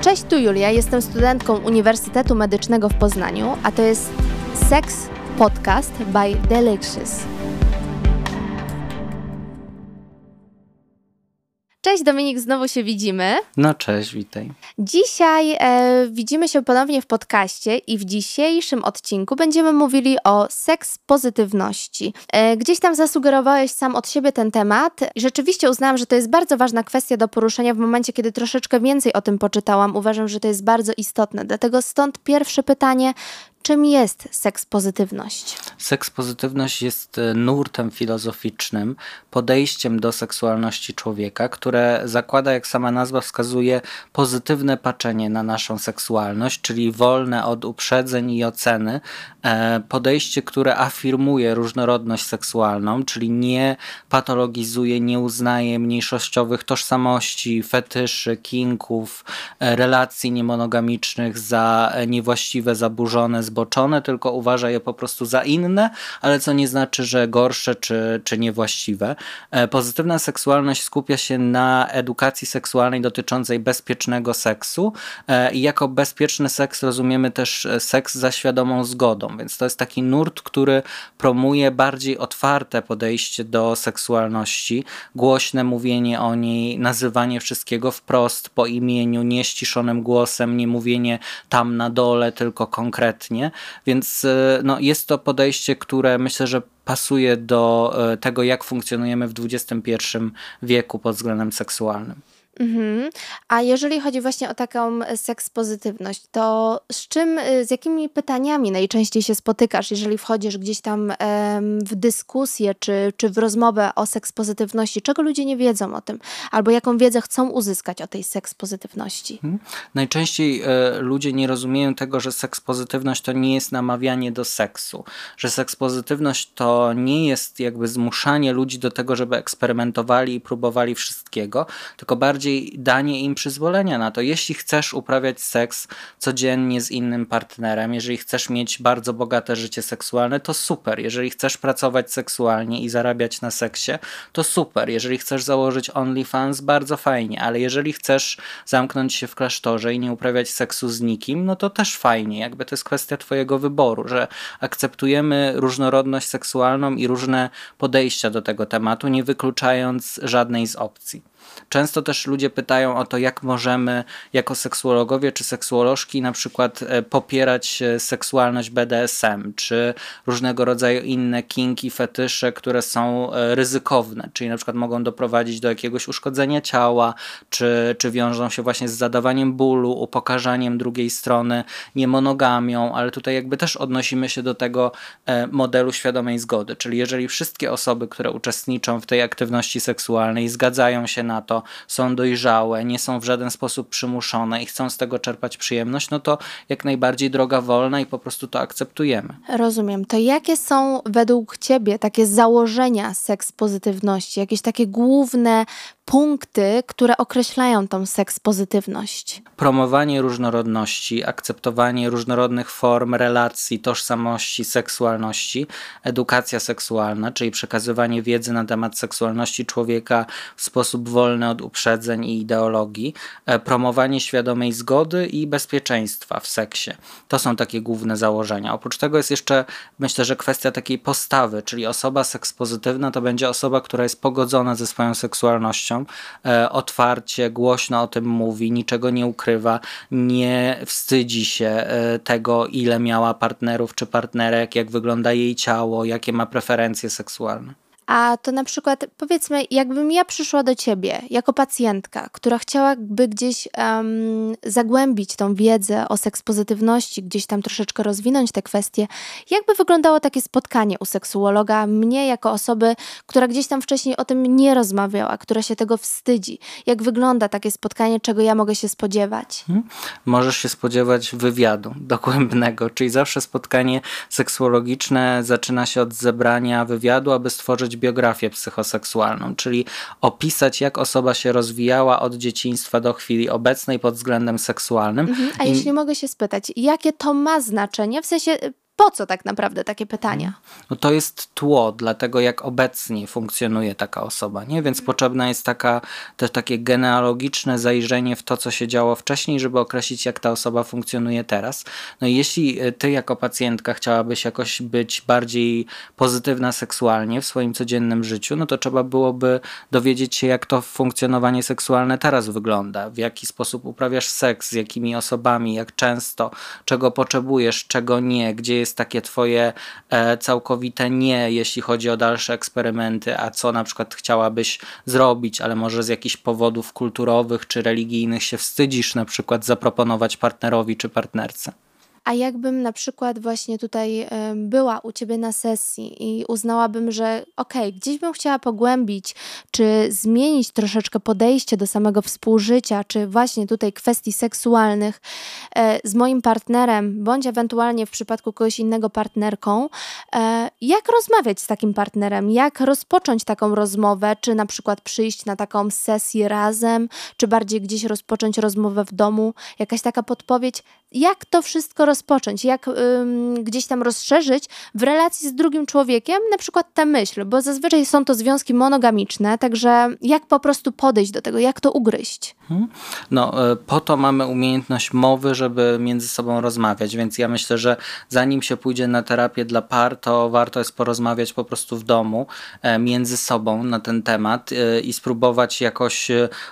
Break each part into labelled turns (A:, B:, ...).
A: Cześć, tu Julia, jestem studentką Uniwersytetu Medycznego w Poznaniu, a to jest Sex Podcast by Delicious. Cześć Dominik, znowu się widzimy.
B: No cześć, witaj.
A: Dzisiaj e, widzimy się ponownie w podcaście i w dzisiejszym odcinku będziemy mówili o seks pozytywności. E, gdzieś tam zasugerowałeś sam od siebie ten temat i rzeczywiście uznałam, że to jest bardzo ważna kwestia do poruszenia w momencie, kiedy troszeczkę więcej o tym poczytałam. Uważam, że to jest bardzo istotne. Dlatego stąd pierwsze pytanie, Czym jest seks pozytywność?
B: Seks pozytywność jest e, nurtem filozoficznym, podejściem do seksualności człowieka, które zakłada, jak sama nazwa wskazuje, pozytywne patrzenie na naszą seksualność, czyli wolne od uprzedzeń i oceny. E, podejście, które afirmuje różnorodność seksualną, czyli nie patologizuje, nie uznaje mniejszościowych tożsamości, fetyszy, kinków, e, relacji niemonogamicznych za niewłaściwe, zaburzone, zboczone, tylko uważa je po prostu za inne, ale co nie znaczy, że gorsze czy, czy niewłaściwe. E, pozytywna seksualność skupia się na edukacji seksualnej dotyczącej bezpiecznego seksu e, i jako bezpieczny seks rozumiemy też e, seks za świadomą zgodą, więc to jest taki nurt, który promuje bardziej otwarte podejście do seksualności, głośne mówienie o niej, nazywanie wszystkiego wprost po imieniu, nie ściszonym głosem, nie mówienie tam na dole, tylko konkretnie więc e, no, jest to podejście, które myślę, że pasuje do e, tego, jak funkcjonujemy w XXI wieku pod względem seksualnym.
A: Mhm. A jeżeli chodzi właśnie o taką e, seks pozytywność, to z czym, e, z jakimi pytaniami najczęściej się spotykasz, jeżeli wchodzisz gdzieś tam w dyskusję czy, czy w rozmowę o seks pozytywności? Czego ludzie nie wiedzą o tym? Albo jaką wiedzę chcą uzyskać o tej seks pozytywności? Hmm.
B: Najczęściej e, ludzie nie rozumieją tego, że seks pozytywność to nie jest namawianie do seksu, że seks pozytywność to nie jest jakby zmuszanie ludzi do tego, żeby eksperymentowali i próbowali wszystkiego, tylko bardziej bardziej danie im przyzwolenia na to. Jeśli chcesz uprawiać seks codziennie z innym partnerem, jeżeli chcesz mieć bardzo bogate życie seksualne, to super. Jeżeli chcesz pracować seksualnie i zarabiać na seksie, to super. Jeżeli chcesz założyć OnlyFans, bardzo fajnie, ale jeżeli chcesz zamknąć się w klasztorze i nie uprawiać seksu z nikim, no to też fajnie. Jakby to jest kwestia Twojego wyboru, że akceptujemy różnorodność seksualną i różne podejścia do tego tematu, nie wykluczając żadnej z opcji. Często też ludzie pytają o to, jak możemy jako seksuologowie czy seksuolożki na przykład e, popierać e, seksualność BDSM, czy różnego rodzaju inne kinki, fetysze, które są e, ryzykowne, czyli na przykład mogą doprowadzić do jakiegoś uszkodzenia ciała, czy, czy wiążą się właśnie z zadawaniem bólu, upokarzaniem drugiej strony, niemonogamią, ale tutaj jakby też odnosimy się do tego modelu świadomej zgody, czyli jeżeli wszystkie osoby, które uczestniczą w tej aktywności seksualnej zgadzają się na to, są dojrzałe, nie są w żaden sposób przymuszone i chcą z tego czerpać przyjemność, no to jak najbardziej droga wolna i po prostu to akceptujemy.
A: Rozumiem. To jakie są według Ciebie takie założenia seks pozytywności, jakieś takie główne punkty, które określają tą seks pozytywność?
B: Promowanie różnorodności, akceptowanie różnorodnych form relacji, tożsamości, seksualności, edukacja seksualna, czyli przekazywanie wiedzy na temat seksualności człowieka w sposób wolny od uprzedzeń i ideologii, e, promowanie świadomej zgody i bezpieczeństwa w seksie. To są takie główne założenia. Oprócz tego jest jeszcze, myślę, że kwestia takiej postawy, czyli osoba sekspozytywna to będzie osoba, która jest pogodzona ze swoją seksualnością, e, otwarcie, głośno o tym mówi, niczego nie ukrywa, nie wstydzi się e, tego, ile miała partnerów czy partnerek, jak wygląda jej ciało, jakie ma preferencje seksualne.
A: A to na przykład, powiedzmy, jakbym ja przyszła do ciebie jako pacjentka, która chciałaby gdzieś um, zagłębić tą wiedzę o sekspozytywności, gdzieś tam troszeczkę rozwinąć te kwestie, jakby wyglądało takie spotkanie u seksuologa, mnie jako osoby, która gdzieś tam wcześniej o tym nie rozmawiała, która się tego wstydzi. Jak wygląda takie spotkanie, czego ja mogę się spodziewać? Hmm?
B: Możesz się spodziewać wywiadu dogłębnego, czyli zawsze spotkanie seksuologiczne zaczyna się od zebrania wywiadu, aby stworzyć biografię psychoseksualną, czyli opisać, jak osoba się rozwijała od dzieciństwa do chwili obecnej pod względem seksualnym.
A: Mhm. A I... jeśli mogę się spytać, jakie to ma znaczenie? W sensie po co tak naprawdę takie pytania?
B: No to jest tło dla tego, jak obecnie funkcjonuje taka osoba, nie? Więc potrzebna jest taka, też takie genealogiczne zajrzenie w to, co się działo wcześniej, żeby określić, jak ta osoba funkcjonuje teraz. No i jeśli e, ty jako pacjentka chciałabyś jakoś być bardziej pozytywna seksualnie w swoim codziennym życiu, no to trzeba byłoby dowiedzieć się, jak to funkcjonowanie seksualne teraz wygląda, w jaki sposób uprawiasz seks, z jakimi osobami, jak często, czego potrzebujesz, czego nie, gdzie jest takie twoje e, całkowite nie, jeśli chodzi o dalsze eksperymenty, a co na przykład chciałabyś zrobić, ale może z jakichś powodów kulturowych czy religijnych się wstydzisz na przykład zaproponować partnerowi czy partnerce.
A: A jakbym na przykład właśnie tutaj była u ciebie na sesji i uznałabym, że okej, okay, gdzieś bym chciała pogłębić, czy zmienić troszeczkę podejście do samego współżycia, czy właśnie tutaj kwestii seksualnych e, z moim partnerem, bądź ewentualnie w przypadku kogoś innego partnerką, e, jak rozmawiać z takim partnerem, jak rozpocząć taką rozmowę, czy na przykład przyjść na taką sesję razem, czy bardziej gdzieś rozpocząć rozmowę w domu, jakaś taka podpowiedź, jak to wszystko rozpocząć, jak ym, gdzieś tam rozszerzyć w relacji z drugim człowiekiem, na przykład tę myśl, bo zazwyczaj są to związki monogamiczne, także jak po prostu podejść do tego, jak to ugryźć. Mhm.
B: No, e, po to mamy umiejętność mowy, żeby między sobą rozmawiać, więc ja myślę, że zanim się pójdzie na terapię dla par, to warto jest porozmawiać po prostu w domu e, między sobą na ten temat e, i spróbować jakoś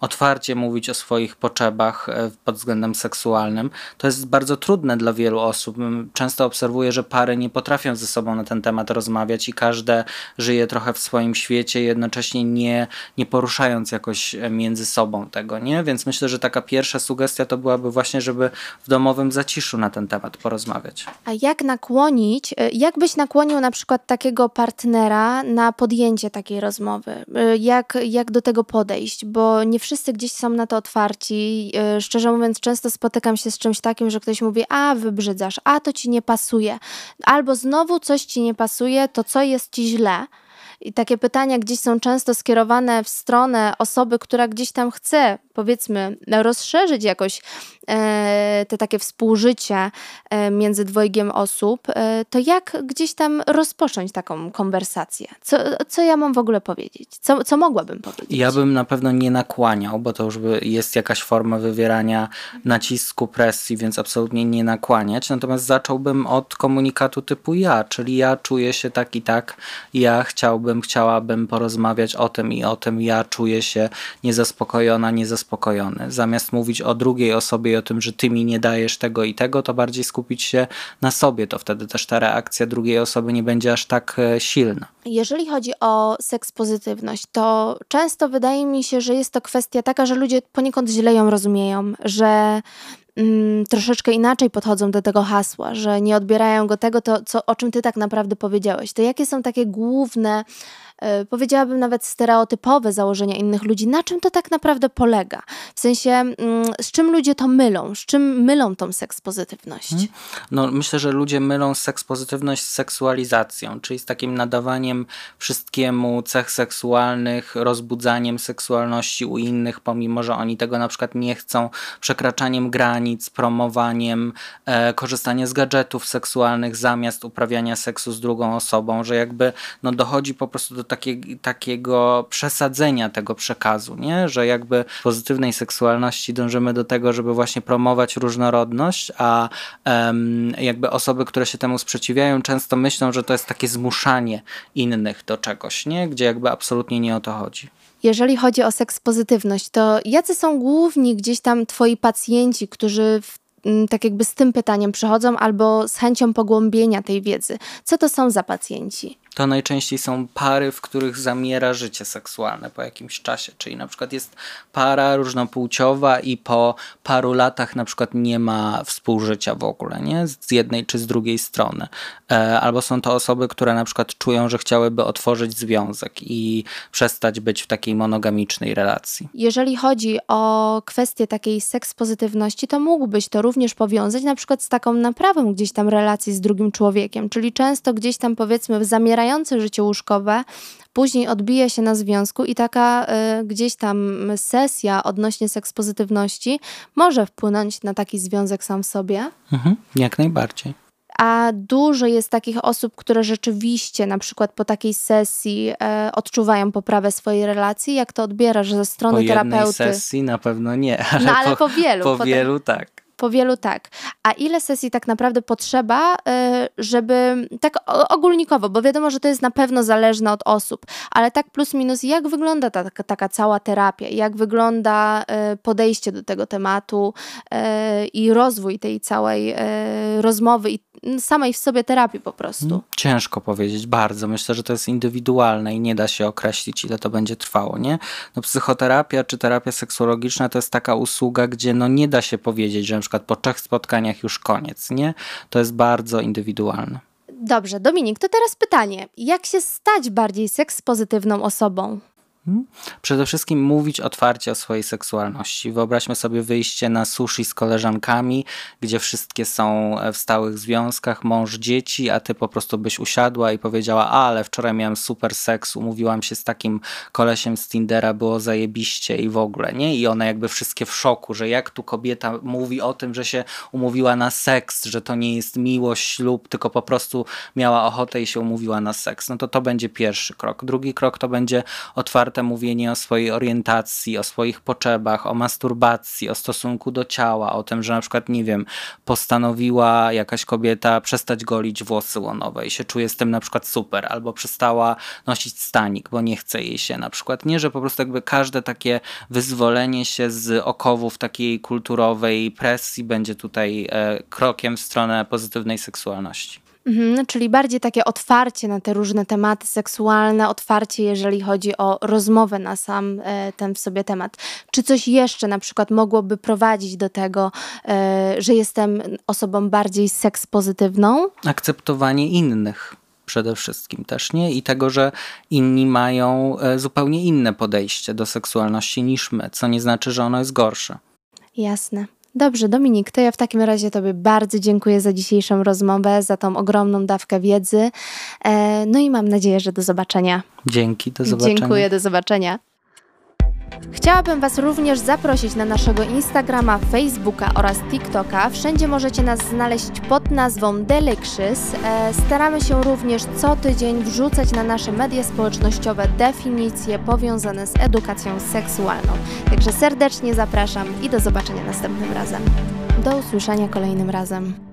B: otwarcie mówić o swoich potrzebach pod względem seksualnym. To jest bardzo trudne dla wielu osób. Często obserwuję, że pary nie potrafią ze sobą na ten temat rozmawiać i każde żyje trochę w swoim świecie, jednocześnie nie, nie poruszając jakoś między sobą tego, nie? Więc myślę, że taka pierwsza sugestia to byłaby właśnie, żeby w domowym zaciszu na ten temat porozmawiać.
A: A jak nakłonić, y, jak byś nakłonił na przykład takiego partnera na podjęcie takiej rozmowy? Y, jak, jak do tego podejść? Bo nie wszyscy gdzieś są na to otwarci. Szczerze mówiąc, często spotykam się z czymś takim, że ktoś mówi, a wybrzydzasz, a to ci nie pasuje. Albo znowu coś ci nie pasuje, to co jest ci źle? I takie pytania gdzieś są często skierowane w stronę osoby, która gdzieś tam chce, powiedzmy, rozszerzyć jakoś e, te takie współżycie e, między dwojgiem osób, e, to jak gdzieś tam rozpocząć taką konwersację? Co, co ja mam w ogóle powiedzieć? Co, co mogłabym powiedzieć?
B: Ja bym na pewno nie nakłaniał, bo to już jest jakaś forma wywierania nacisku, presji, więc absolutnie nie nakłaniać. Natomiast zacząłbym od komunikatu typu ja, czyli ja czuję się tak i tak, ja chciałbym chciałbym, chciałabym porozmawiać o tym i o tym, ja czuję się niezaspokojona, niezaspokojony. Zamiast mówić o drugiej osobie i o tym, że ty mi nie dajesz tego i tego, to bardziej skupić się na sobie, to wtedy też ta reakcja drugiej osoby nie będzie aż tak e, silna.
A: Jeżeli chodzi o seks pozytywność, to często wydaje mi się, że jest to kwestia taka, że ludzie poniekąd źle ją rozumieją, że mm, troszeczkę inaczej podchodzą do tego hasła, że nie odbierają go tego, to, co, o czym ty tak naprawdę powiedziałeś. To jakie są takie główne powiedziałabym nawet stereotypowe założenia innych ludzi, na czym to tak naprawdę polega? W sensie, mm, z czym ludzie to mylą? Z czym mylą tą sekspozytywność? Hmm.
B: No, myślę, że ludzie mylą sekspozytywność z seksualizacją, czyli z takim nadawaniem wszystkiemu cech seksualnych, rozbudzaniem seksualności u innych, pomimo, że oni tego na przykład nie chcą, przekraczaniem granic, promowaniem, e, korzystanie z gadżetów seksualnych zamiast uprawiania seksu z drugą osobą, że jakby no, dochodzi po prostu do takie, takiego przesadzenia tego przekazu, nie? że jakby w pozytywnej seksualności dążymy do tego, żeby właśnie promować różnorodność, a um, jakby osoby, które się temu sprzeciwiają, często myślą, że to jest takie zmuszanie innych do czegoś, nie? gdzie jakby absolutnie nie o to chodzi.
A: Jeżeli chodzi o seks pozytywność, to jacy są główni gdzieś tam twoi pacjenci, którzy w tak jakby z tym pytaniem przychodzą albo z chęcią pogłębienia tej wiedzy. Co to są za pacjenci?
B: To najczęściej są pary, w których zamiera życie seksualne po jakimś czasie. Czyli na przykład jest para różnopłciowa i po paru latach na przykład nie ma współżycia w ogóle, nie? Z jednej czy z drugiej strony. E, albo są to osoby, które na przykład czują, że chciałyby otworzyć związek i przestać być w takiej monogamicznej relacji.
A: Jeżeli chodzi o kwestię takiej sekspozytywności, to mógłbyś to również powiązać na przykład z taką naprawą gdzieś tam relacji z drugim człowiekiem, czyli często gdzieś tam powiedzmy zamiera wspierające życie łóżkowe później odbija się na związku i taka y, gdzieś tam sesja odnośnie sekspozytywności może wpłynąć na taki związek sam w sobie?
B: Mhm, jak najbardziej.
A: a dużo jest takich osób, które rzeczywiście na przykład po takiej sesji e, odczuwają poprawę swojej relacji. Jak to odbierasz ze strony
B: po
A: terapeuty?
B: Po sesji na pewno nie,
A: ale, no, ale po, po wielu.
B: Po wielu tak.
A: Po wielu tak. A ile sesji tak naprawdę potrzeba, y, żeby tak ogólnikowo, bo wiadomo, że to jest na pewno zależne od osób, ale tak plus minus, jak wygląda ta, taka cała terapia, jak wygląda y, podejście do tego tematu y, i rozwój tej całej rozmowy i samej w sobie terapii po prostu? Mm,
B: ciężko powiedzieć, bardzo. Myślę, że to jest indywidualne i nie da się określić, ile to będzie trwało, nie? No psychoterapia czy terapia seksuologiczna to jest taka usługa, gdzie no nie da się powiedzieć, że na przykład po trzech spotkaniach już koniec, nie? To jest bardzo indywidualne.
A: Dobrze, Dominik, to teraz pytanie. Jak się stać bardziej seks pozytywną osobą?
B: Hmm? Przede wszystkim mówić otwarcie o swojej seksualności. Wyobraźmy sobie wyjście na sushi z koleżankami, gdzie wszystkie są w stałych związkach, mąż, dzieci, a ty po prostu byś usiadła i powiedziała, ale wczoraj miałem super seks, umówiłam się z takim kolesiem z Tindera, było zajebiście i w ogóle, nie? I one jakby wszystkie w szoku, że jak tu kobieta mówi o tym, że się umówiła na seks, że to nie jest miłość, ślub, tylko po prostu miała ochotę i się umówiła na seks. No to to będzie pierwszy krok. Drugi krok to będzie otwarte otwarte mówienie o swojej orientacji, o swoich potrzebach, o masturbacji, o stosunku do ciała, o tym, że na przykład, nie wiem, postanowiła jakaś kobieta przestać golić włosy łonowe i się czuje z tym na przykład super, albo przestała nosić stanik, bo nie chce jej się na przykład. Nie, że po prostu jakby każde takie wyzwolenie się z okowów takiej kulturowej presji będzie tutaj e, krokiem w stronę pozytywnej seksualności.
A: Mhm, czyli bardziej takie otwarcie na te różne tematy seksualne, otwarcie, jeżeli chodzi o rozmowę na sam e, ten w sobie temat. Czy coś jeszcze na przykład mogłoby prowadzić do tego, e, że jestem osobą bardziej seks pozytywną?
B: Akceptowanie innych przede wszystkim też, nie? I tego, że inni mają e, zupełnie inne podejście do seksualności niż my, co nie znaczy, że ono jest gorsze.
A: Jasne. Dobrze, Dominik, to ja w takim razie Tobie bardzo dziękuję za dzisiejszą rozmowę, za tą ogromną dawkę wiedzy. E, no i mam nadzieję, że do zobaczenia.
B: Dzięki, do zobaczenia.
A: Dziękuję, do zobaczenia. Chciałabym Was również zaprosić na naszego Instagrama, Facebooka oraz TikToka. Wszędzie możecie nas znaleźć pod nazwą Delicious. E, staramy się również co tydzień wrzucać na nasze media społecznościowe definicje powiązane z edukacją seksualną. Także serdecznie zapraszam i do zobaczenia następnym razem. Do usłyszenia kolejnym razem.